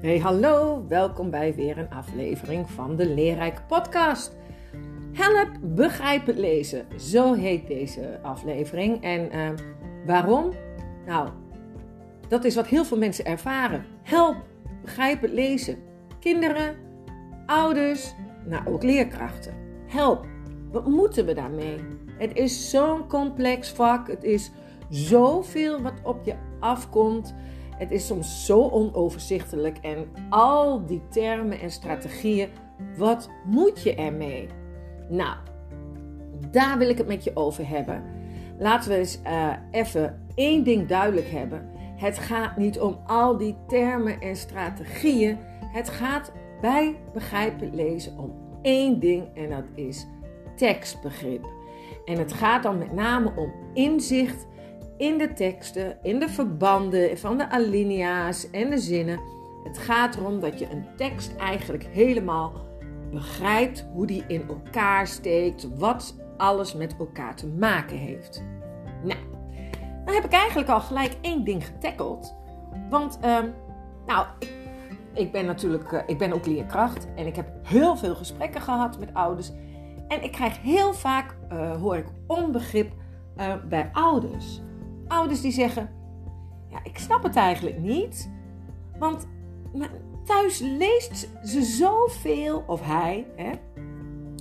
Hey hallo, welkom bij weer een aflevering van de Leerrijke Podcast. Help begrijpen lezen, zo heet deze aflevering. En uh, waarom? Nou, dat is wat heel veel mensen ervaren. Help begrijpen lezen. Kinderen, ouders, nou ook leerkrachten. Help, wat moeten we daarmee? Het is zo'n complex vak, het is zoveel wat op je afkomt. Het is soms zo onoverzichtelijk en al die termen en strategieën, wat moet je ermee? Nou, daar wil ik het met je over hebben. Laten we eens uh, even één ding duidelijk hebben. Het gaat niet om al die termen en strategieën. Het gaat bij begrijpen lezen om één ding en dat is tekstbegrip. En het gaat dan met name om inzicht in de teksten, in de verbanden van de alinea's en de zinnen. Het gaat erom dat je een tekst eigenlijk helemaal begrijpt hoe die in elkaar steekt, wat alles met elkaar te maken heeft. Nou, dan heb ik eigenlijk al gelijk één ding getackeld. Want, uh, nou, ik, ik, ben natuurlijk, uh, ik ben ook leerkracht en ik heb heel veel gesprekken gehad met ouders. En ik krijg heel vaak, uh, hoor ik onbegrip uh, bij ouders ouders die zeggen: Ja, ik snap het eigenlijk niet. Want thuis leest ze zoveel, of hij, hè?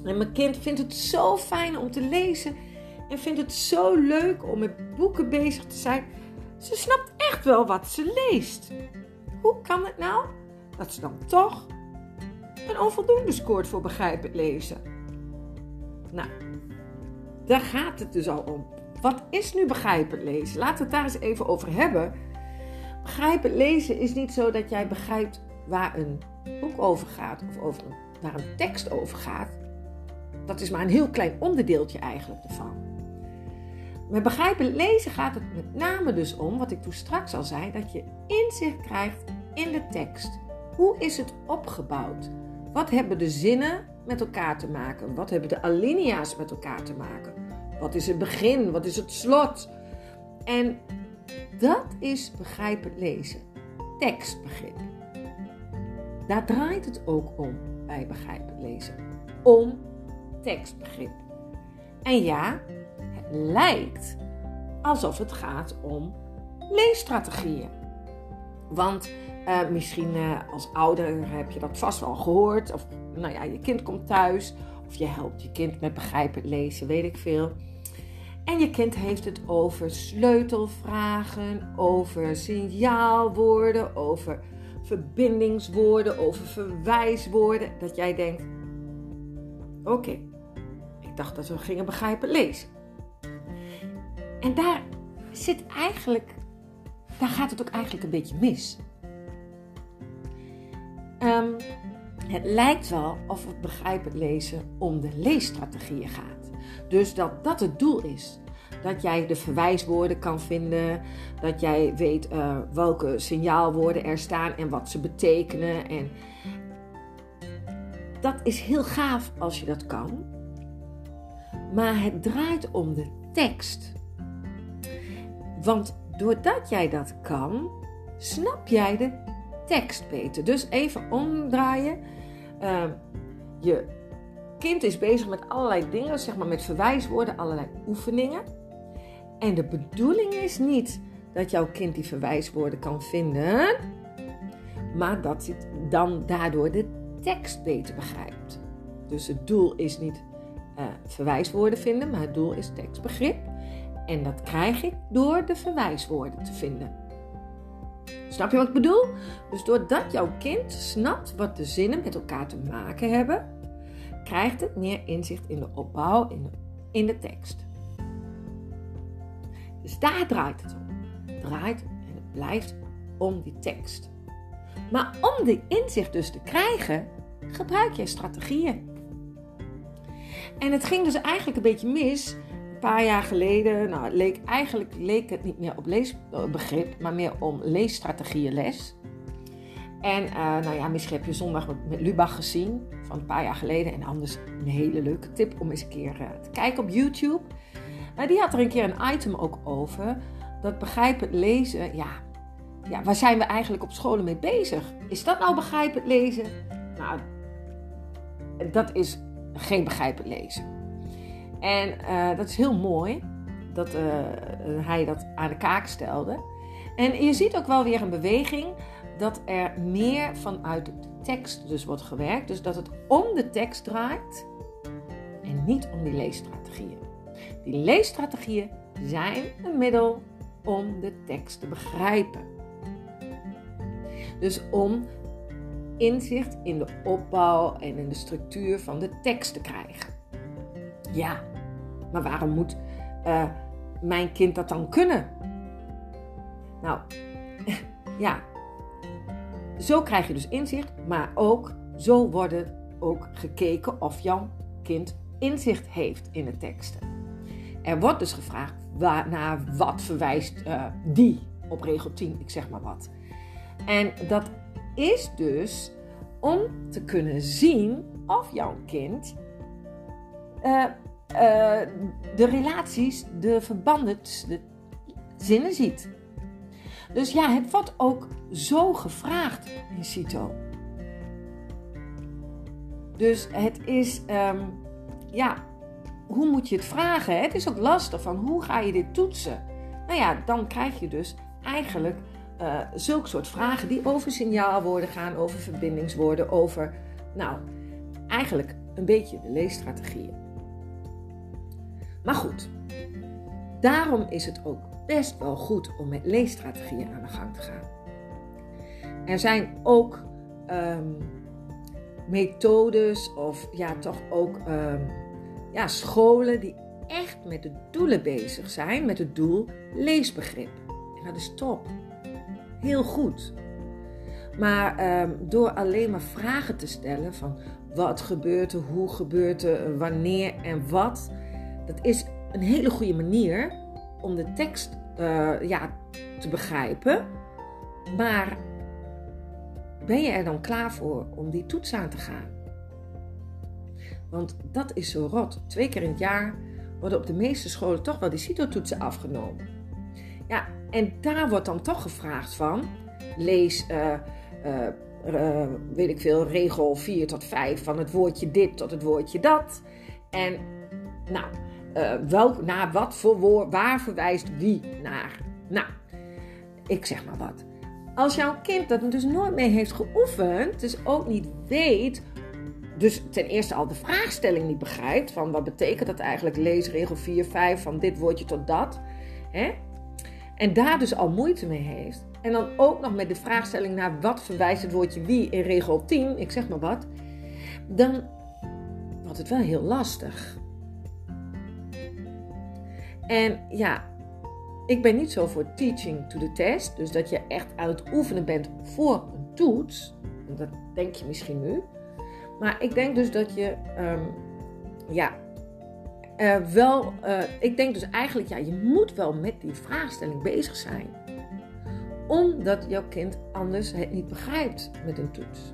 En mijn kind vindt het zo fijn om te lezen en vindt het zo leuk om met boeken bezig te zijn. Ze snapt echt wel wat ze leest. Hoe kan het nou dat ze dan toch een onvoldoende scoort voor begrijpend lezen? Nou, daar gaat het dus al om. Wat is nu begrijpend lezen? Laten we het daar eens even over hebben. Begrijpend lezen is niet zo dat jij begrijpt waar een boek over gaat of over waar een tekst over gaat. Dat is maar een heel klein onderdeeltje eigenlijk ervan. Met begrijpen lezen gaat het met name dus om, wat ik toen straks al zei, dat je inzicht krijgt in de tekst. Hoe is het opgebouwd? Wat hebben de zinnen met elkaar te maken? Wat hebben de alinea's met elkaar te maken? Wat is het begin? Wat is het slot? En dat is begrijpend lezen. Tekstbegrip. Daar draait het ook om bij begrijpend lezen. Om tekstbegrip. En ja, het lijkt alsof het gaat om leesstrategieën. Want uh, misschien uh, als ouder heb je dat vast wel gehoord. Of nou ja, je kind komt thuis. Of je helpt je kind met begrijpend lezen, weet ik veel. En je kind heeft het over sleutelvragen, over signaalwoorden, over verbindingswoorden, over verwijswoorden. Dat jij denkt: oké, ik dacht dat we gingen begrijpen lezen. En daar zit eigenlijk, daar gaat het ook eigenlijk een beetje mis. Um, het lijkt wel of het begrijpen lezen om de leesstrategieën gaat. Dus dat dat het doel is. Dat jij de verwijswoorden kan vinden, dat jij weet uh, welke signaalwoorden er staan en wat ze betekenen. En dat is heel gaaf als je dat kan. Maar het draait om de tekst. Want doordat jij dat kan, snap jij de tekst beter. Dus even omdraaien. Uh, je kind is bezig met allerlei dingen, zeg maar met verwijswoorden, allerlei oefeningen. En de bedoeling is niet dat jouw kind die verwijswoorden kan vinden, maar dat hij dan daardoor de tekst beter begrijpt. Dus het doel is niet uh, verwijswoorden vinden, maar het doel is tekstbegrip. En dat krijg ik door de verwijswoorden te vinden. Snap je wat ik bedoel? Dus doordat jouw kind snapt wat de zinnen met elkaar te maken hebben, krijgt het meer inzicht in de opbouw, in de, in de tekst. Dus daar draait het om. Het draait en het blijft om die tekst. Maar om die inzicht dus te krijgen, gebruik je strategieën. En het ging dus eigenlijk een beetje mis een paar jaar geleden, nou, leek, eigenlijk leek het niet meer op leesbegrip, maar meer om leesstrategieënles. En uh, nou ja, misschien heb je zondag met Lubach gezien van een paar jaar geleden. En anders een hele leuke tip om eens een keer uh, te kijken op YouTube. Maar die had er een keer een item ook over. Dat begrijpen lezen, ja, ja, waar zijn we eigenlijk op scholen mee bezig? Is dat nou begrijpend lezen? Nou, dat is geen begrijpend lezen. En uh, dat is heel mooi dat hij dat aan de kaak stelde. En je ziet ook wel weer een beweging dat er meer vanuit de tekst dus wordt gewerkt. Dus dat het om de tekst draait en niet om die leesstrategieën. Die leesstrategieën zijn een middel om de tekst te begrijpen. Dus om inzicht in de opbouw en in de structuur van de tekst te krijgen. Ja, maar waarom moet uh, mijn kind dat dan kunnen? Nou, ja, zo krijg je dus inzicht, maar ook zo wordt ook gekeken of jouw kind inzicht heeft in de teksten. Er wordt dus gevraagd naar wat verwijst uh, die op regel 10, ik zeg maar wat. En dat is dus om te kunnen zien of jouw kind uh, uh, de relaties, de verbanden, de zinnen ziet. Dus ja, het wordt ook zo gevraagd in CITO. Dus het is, um, ja, hoe moet je het vragen? Het is ook lastig van hoe ga je dit toetsen? Nou ja, dan krijg je dus eigenlijk uh, zulke soort vragen die over signaalwoorden gaan, over verbindingswoorden, over, nou, eigenlijk een beetje de leesstrategieën. Maar goed, daarom is het ook best wel goed om met leesstrategieën aan de gang te gaan. Er zijn ook um, methodes of ja, toch ook um, ja, scholen die echt met de doelen bezig zijn, met het doel leesbegrip. En dat is top. Heel goed. Maar um, door alleen maar vragen te stellen van wat gebeurt er, hoe gebeurt er, wanneer en wat, dat is een hele goede manier om de tekst uh, ja, te begrijpen. Maar ben je er dan klaar voor om die toets aan te gaan? Want dat is zo rot. Twee keer in het jaar worden op de meeste scholen toch wel die CITO-toetsen afgenomen. Ja, en daar wordt dan toch gevraagd van, lees, uh, uh, weet ik veel, regel 4 tot 5 van het woordje dit tot het woordje dat. En nou, uh, naar wat voor woord, waar verwijst wie naar? Nou, ik zeg maar wat. Als jouw kind dat dus nooit meer heeft geoefend, dus ook niet weet, dus ten eerste al de vraagstelling niet begrijpt, van wat betekent dat eigenlijk, leesregel 4, 5, van dit woordje tot dat, hè? en daar dus al moeite mee heeft, en dan ook nog met de vraagstelling naar wat verwijst het woordje wie in regel 10, ik zeg maar wat, dan wordt het wel heel lastig. En ja, ik ben niet zo voor teaching to the test. Dus dat je echt aan het oefenen bent voor een toets. Dat denk je misschien nu. Maar ik denk dus dat je, um, ja, uh, wel, uh, ik denk dus eigenlijk, ja, je moet wel met die vraagstelling bezig zijn. Omdat jouw kind anders het niet begrijpt met een toets.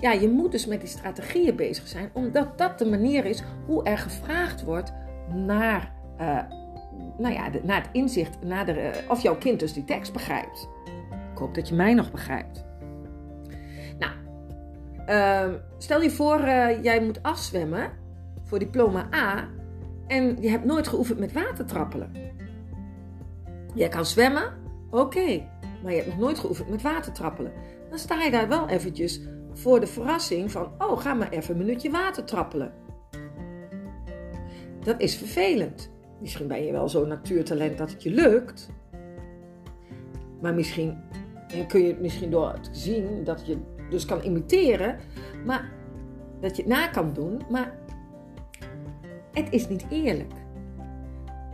Ja, je moet dus met die strategieën bezig zijn, omdat dat de manier is hoe er gevraagd wordt naar uh, nou ja, naar het inzicht naar de, eh, of jouw kind dus die tekst begrijpt. Ik hoop dat je mij nog begrijpt. Nou, uh, stel je voor, uh, jij moet afzwemmen voor diploma A en je hebt nooit geoefend met watertrappelen. Jij kan zwemmen, oké, maar je hebt nog nooit geoefend met watertrappelen. Dan sta je daar wel eventjes voor de verrassing van, oh, ga maar even een minuutje watertrappelen. Dat is vervelend. Misschien ben je wel zo'n natuurtalent dat het je lukt. Maar misschien en kun je het misschien door te zien dat je dus kan imiteren, maar dat je het na kan doen, maar het is niet eerlijk.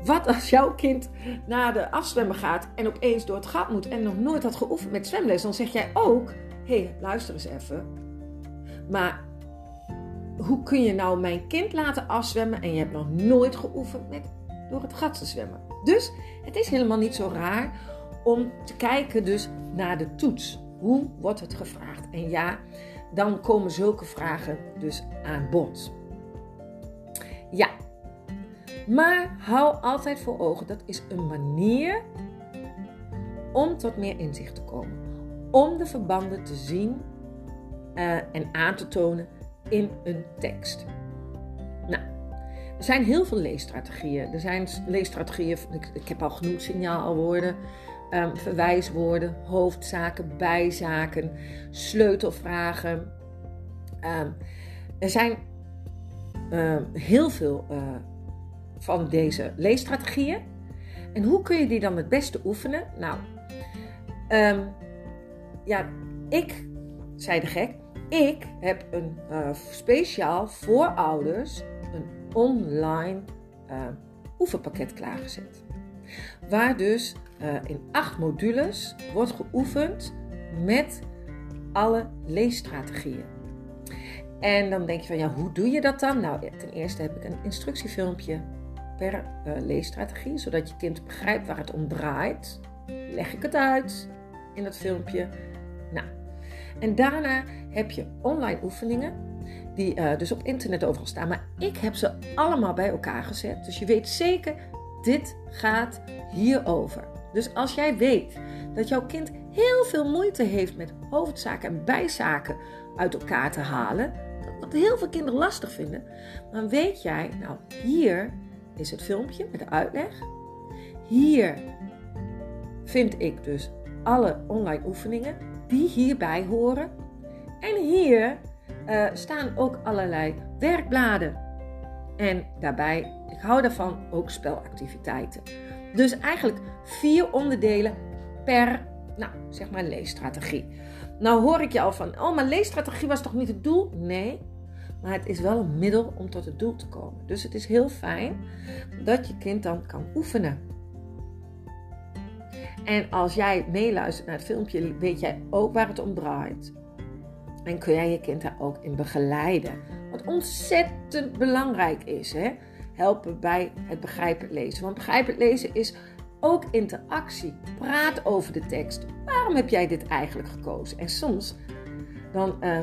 Wat als jouw kind naar de afzwemmen gaat en opeens door het gat moet en nog nooit had geoefend met zwemles, dan zeg jij ook: hé, hey, luister eens even. Maar hoe kun je nou mijn kind laten afzwemmen en je hebt nog nooit geoefend met door het gat te zwemmen. Dus het is helemaal niet zo raar om te kijken dus naar de toets. Hoe wordt het gevraagd? En ja, dan komen zulke vragen dus aan bod. Ja, maar hou altijd voor ogen, dat is een manier om tot meer inzicht te komen. Om de verbanden te zien uh, en aan te tonen in een tekst. Er zijn heel veel leesstrategieën. Er zijn leesstrategieën, ik, ik heb al genoemd, signaalwoorden, um, verwijswoorden, hoofdzaken, bijzaken, sleutelvragen. Um, er zijn uh, heel veel uh, van deze leesstrategieën. En hoe kun je die dan het beste oefenen? Nou, ja, ik, zei de gek, ik heb een uh, speciaal voor ouders online uh, oefenpakket klaargezet. Waar dus uh, in acht modules wordt geoefend met alle leesstrategieën. En dan denk je van ja, hoe doe je dat dan? Nou, ten eerste heb ik een instructiefilmpje per uh, leesstrategie, zodat je kind begrijpt waar het om draait. Leg ik het uit in het filmpje. Nou, en daarna heb je online oefeningen die uh, dus op internet overal staan. Maar ik heb ze allemaal bij elkaar gezet. Dus je weet zeker, dit gaat hierover. Dus als jij weet dat jouw kind heel veel moeite heeft met hoofdzaken en bijzaken uit elkaar te halen, wat heel veel kinderen lastig vinden, dan weet jij, nou hier is het filmpje met de uitleg. Hier vind ik dus alle online oefeningen die hierbij horen. En hier uh, staan ook allerlei werkbladen. En daarbij, ik hou daarvan, ook spelactiviteiten. Dus eigenlijk vier onderdelen per, nou, zeg maar leesstrategie. Nou hoor ik je al van, oh, maar leesstrategie was toch niet het doel? Nee, maar het is wel een middel om tot het doel te komen. Dus het is heel fijn dat je kind dan kan oefenen. En als jij meeluistert naar het filmpje, weet jij ook waar het om draait. En kun jij je kind daar ook in begeleiden. Wat ontzettend belangrijk is. Hè? Helpen bij het begrijpend lezen. Want begrijpend lezen is ook interactie. Praat over de tekst. Waarom heb jij dit eigenlijk gekozen? En soms dan uh,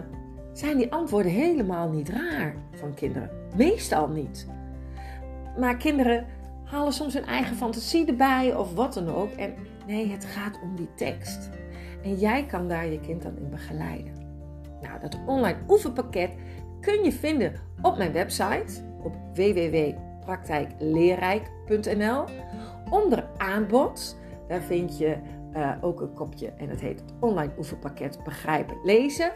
zijn die antwoorden helemaal niet raar van kinderen. Meestal niet. Maar kinderen halen soms hun eigen fantasie erbij of wat dan ook. En nee, het gaat om die tekst. En jij kan daar je kind dan in begeleiden. Nou, dat online oefenpakket kun je vinden op mijn website op www.praktijkleerrijk.nl. Onder aanbod, daar vind je uh, ook een kopje en het heet het online oefenpakket Begrijpen Lezen.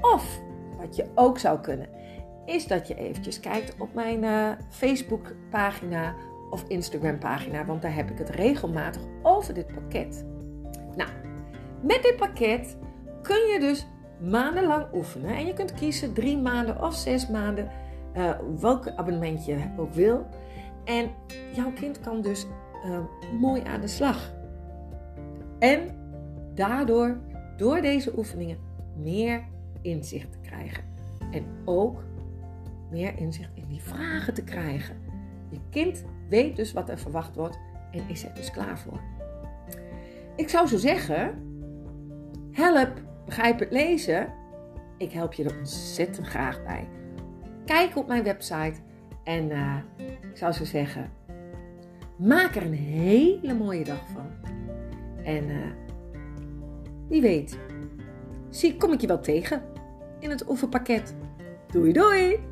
Of wat je ook zou kunnen, is dat je eventjes kijkt op mijn uh, Facebook pagina of Instagram pagina, want daar heb ik het regelmatig over dit pakket. Nou, met dit pakket kun je dus maandenlang oefenen. En je kunt kiezen drie maanden of zes maanden, uh, welk abonnement je ook wil. En jouw kind kan dus uh, mooi aan de slag. En daardoor, door deze oefeningen, meer inzicht te krijgen. En ook meer inzicht in die vragen te krijgen. Je kind weet dus wat er verwacht wordt en is er dus klaar voor. Ik zou zo zeggen: help, begrijp het lezen. Ik help je er ontzettend graag bij. Kijk op mijn website en uh, ik zou zo zeggen: maak er een hele mooie dag van. En uh, wie weet, zie, kom ik je wel tegen in het oefenpakket. Doei doei!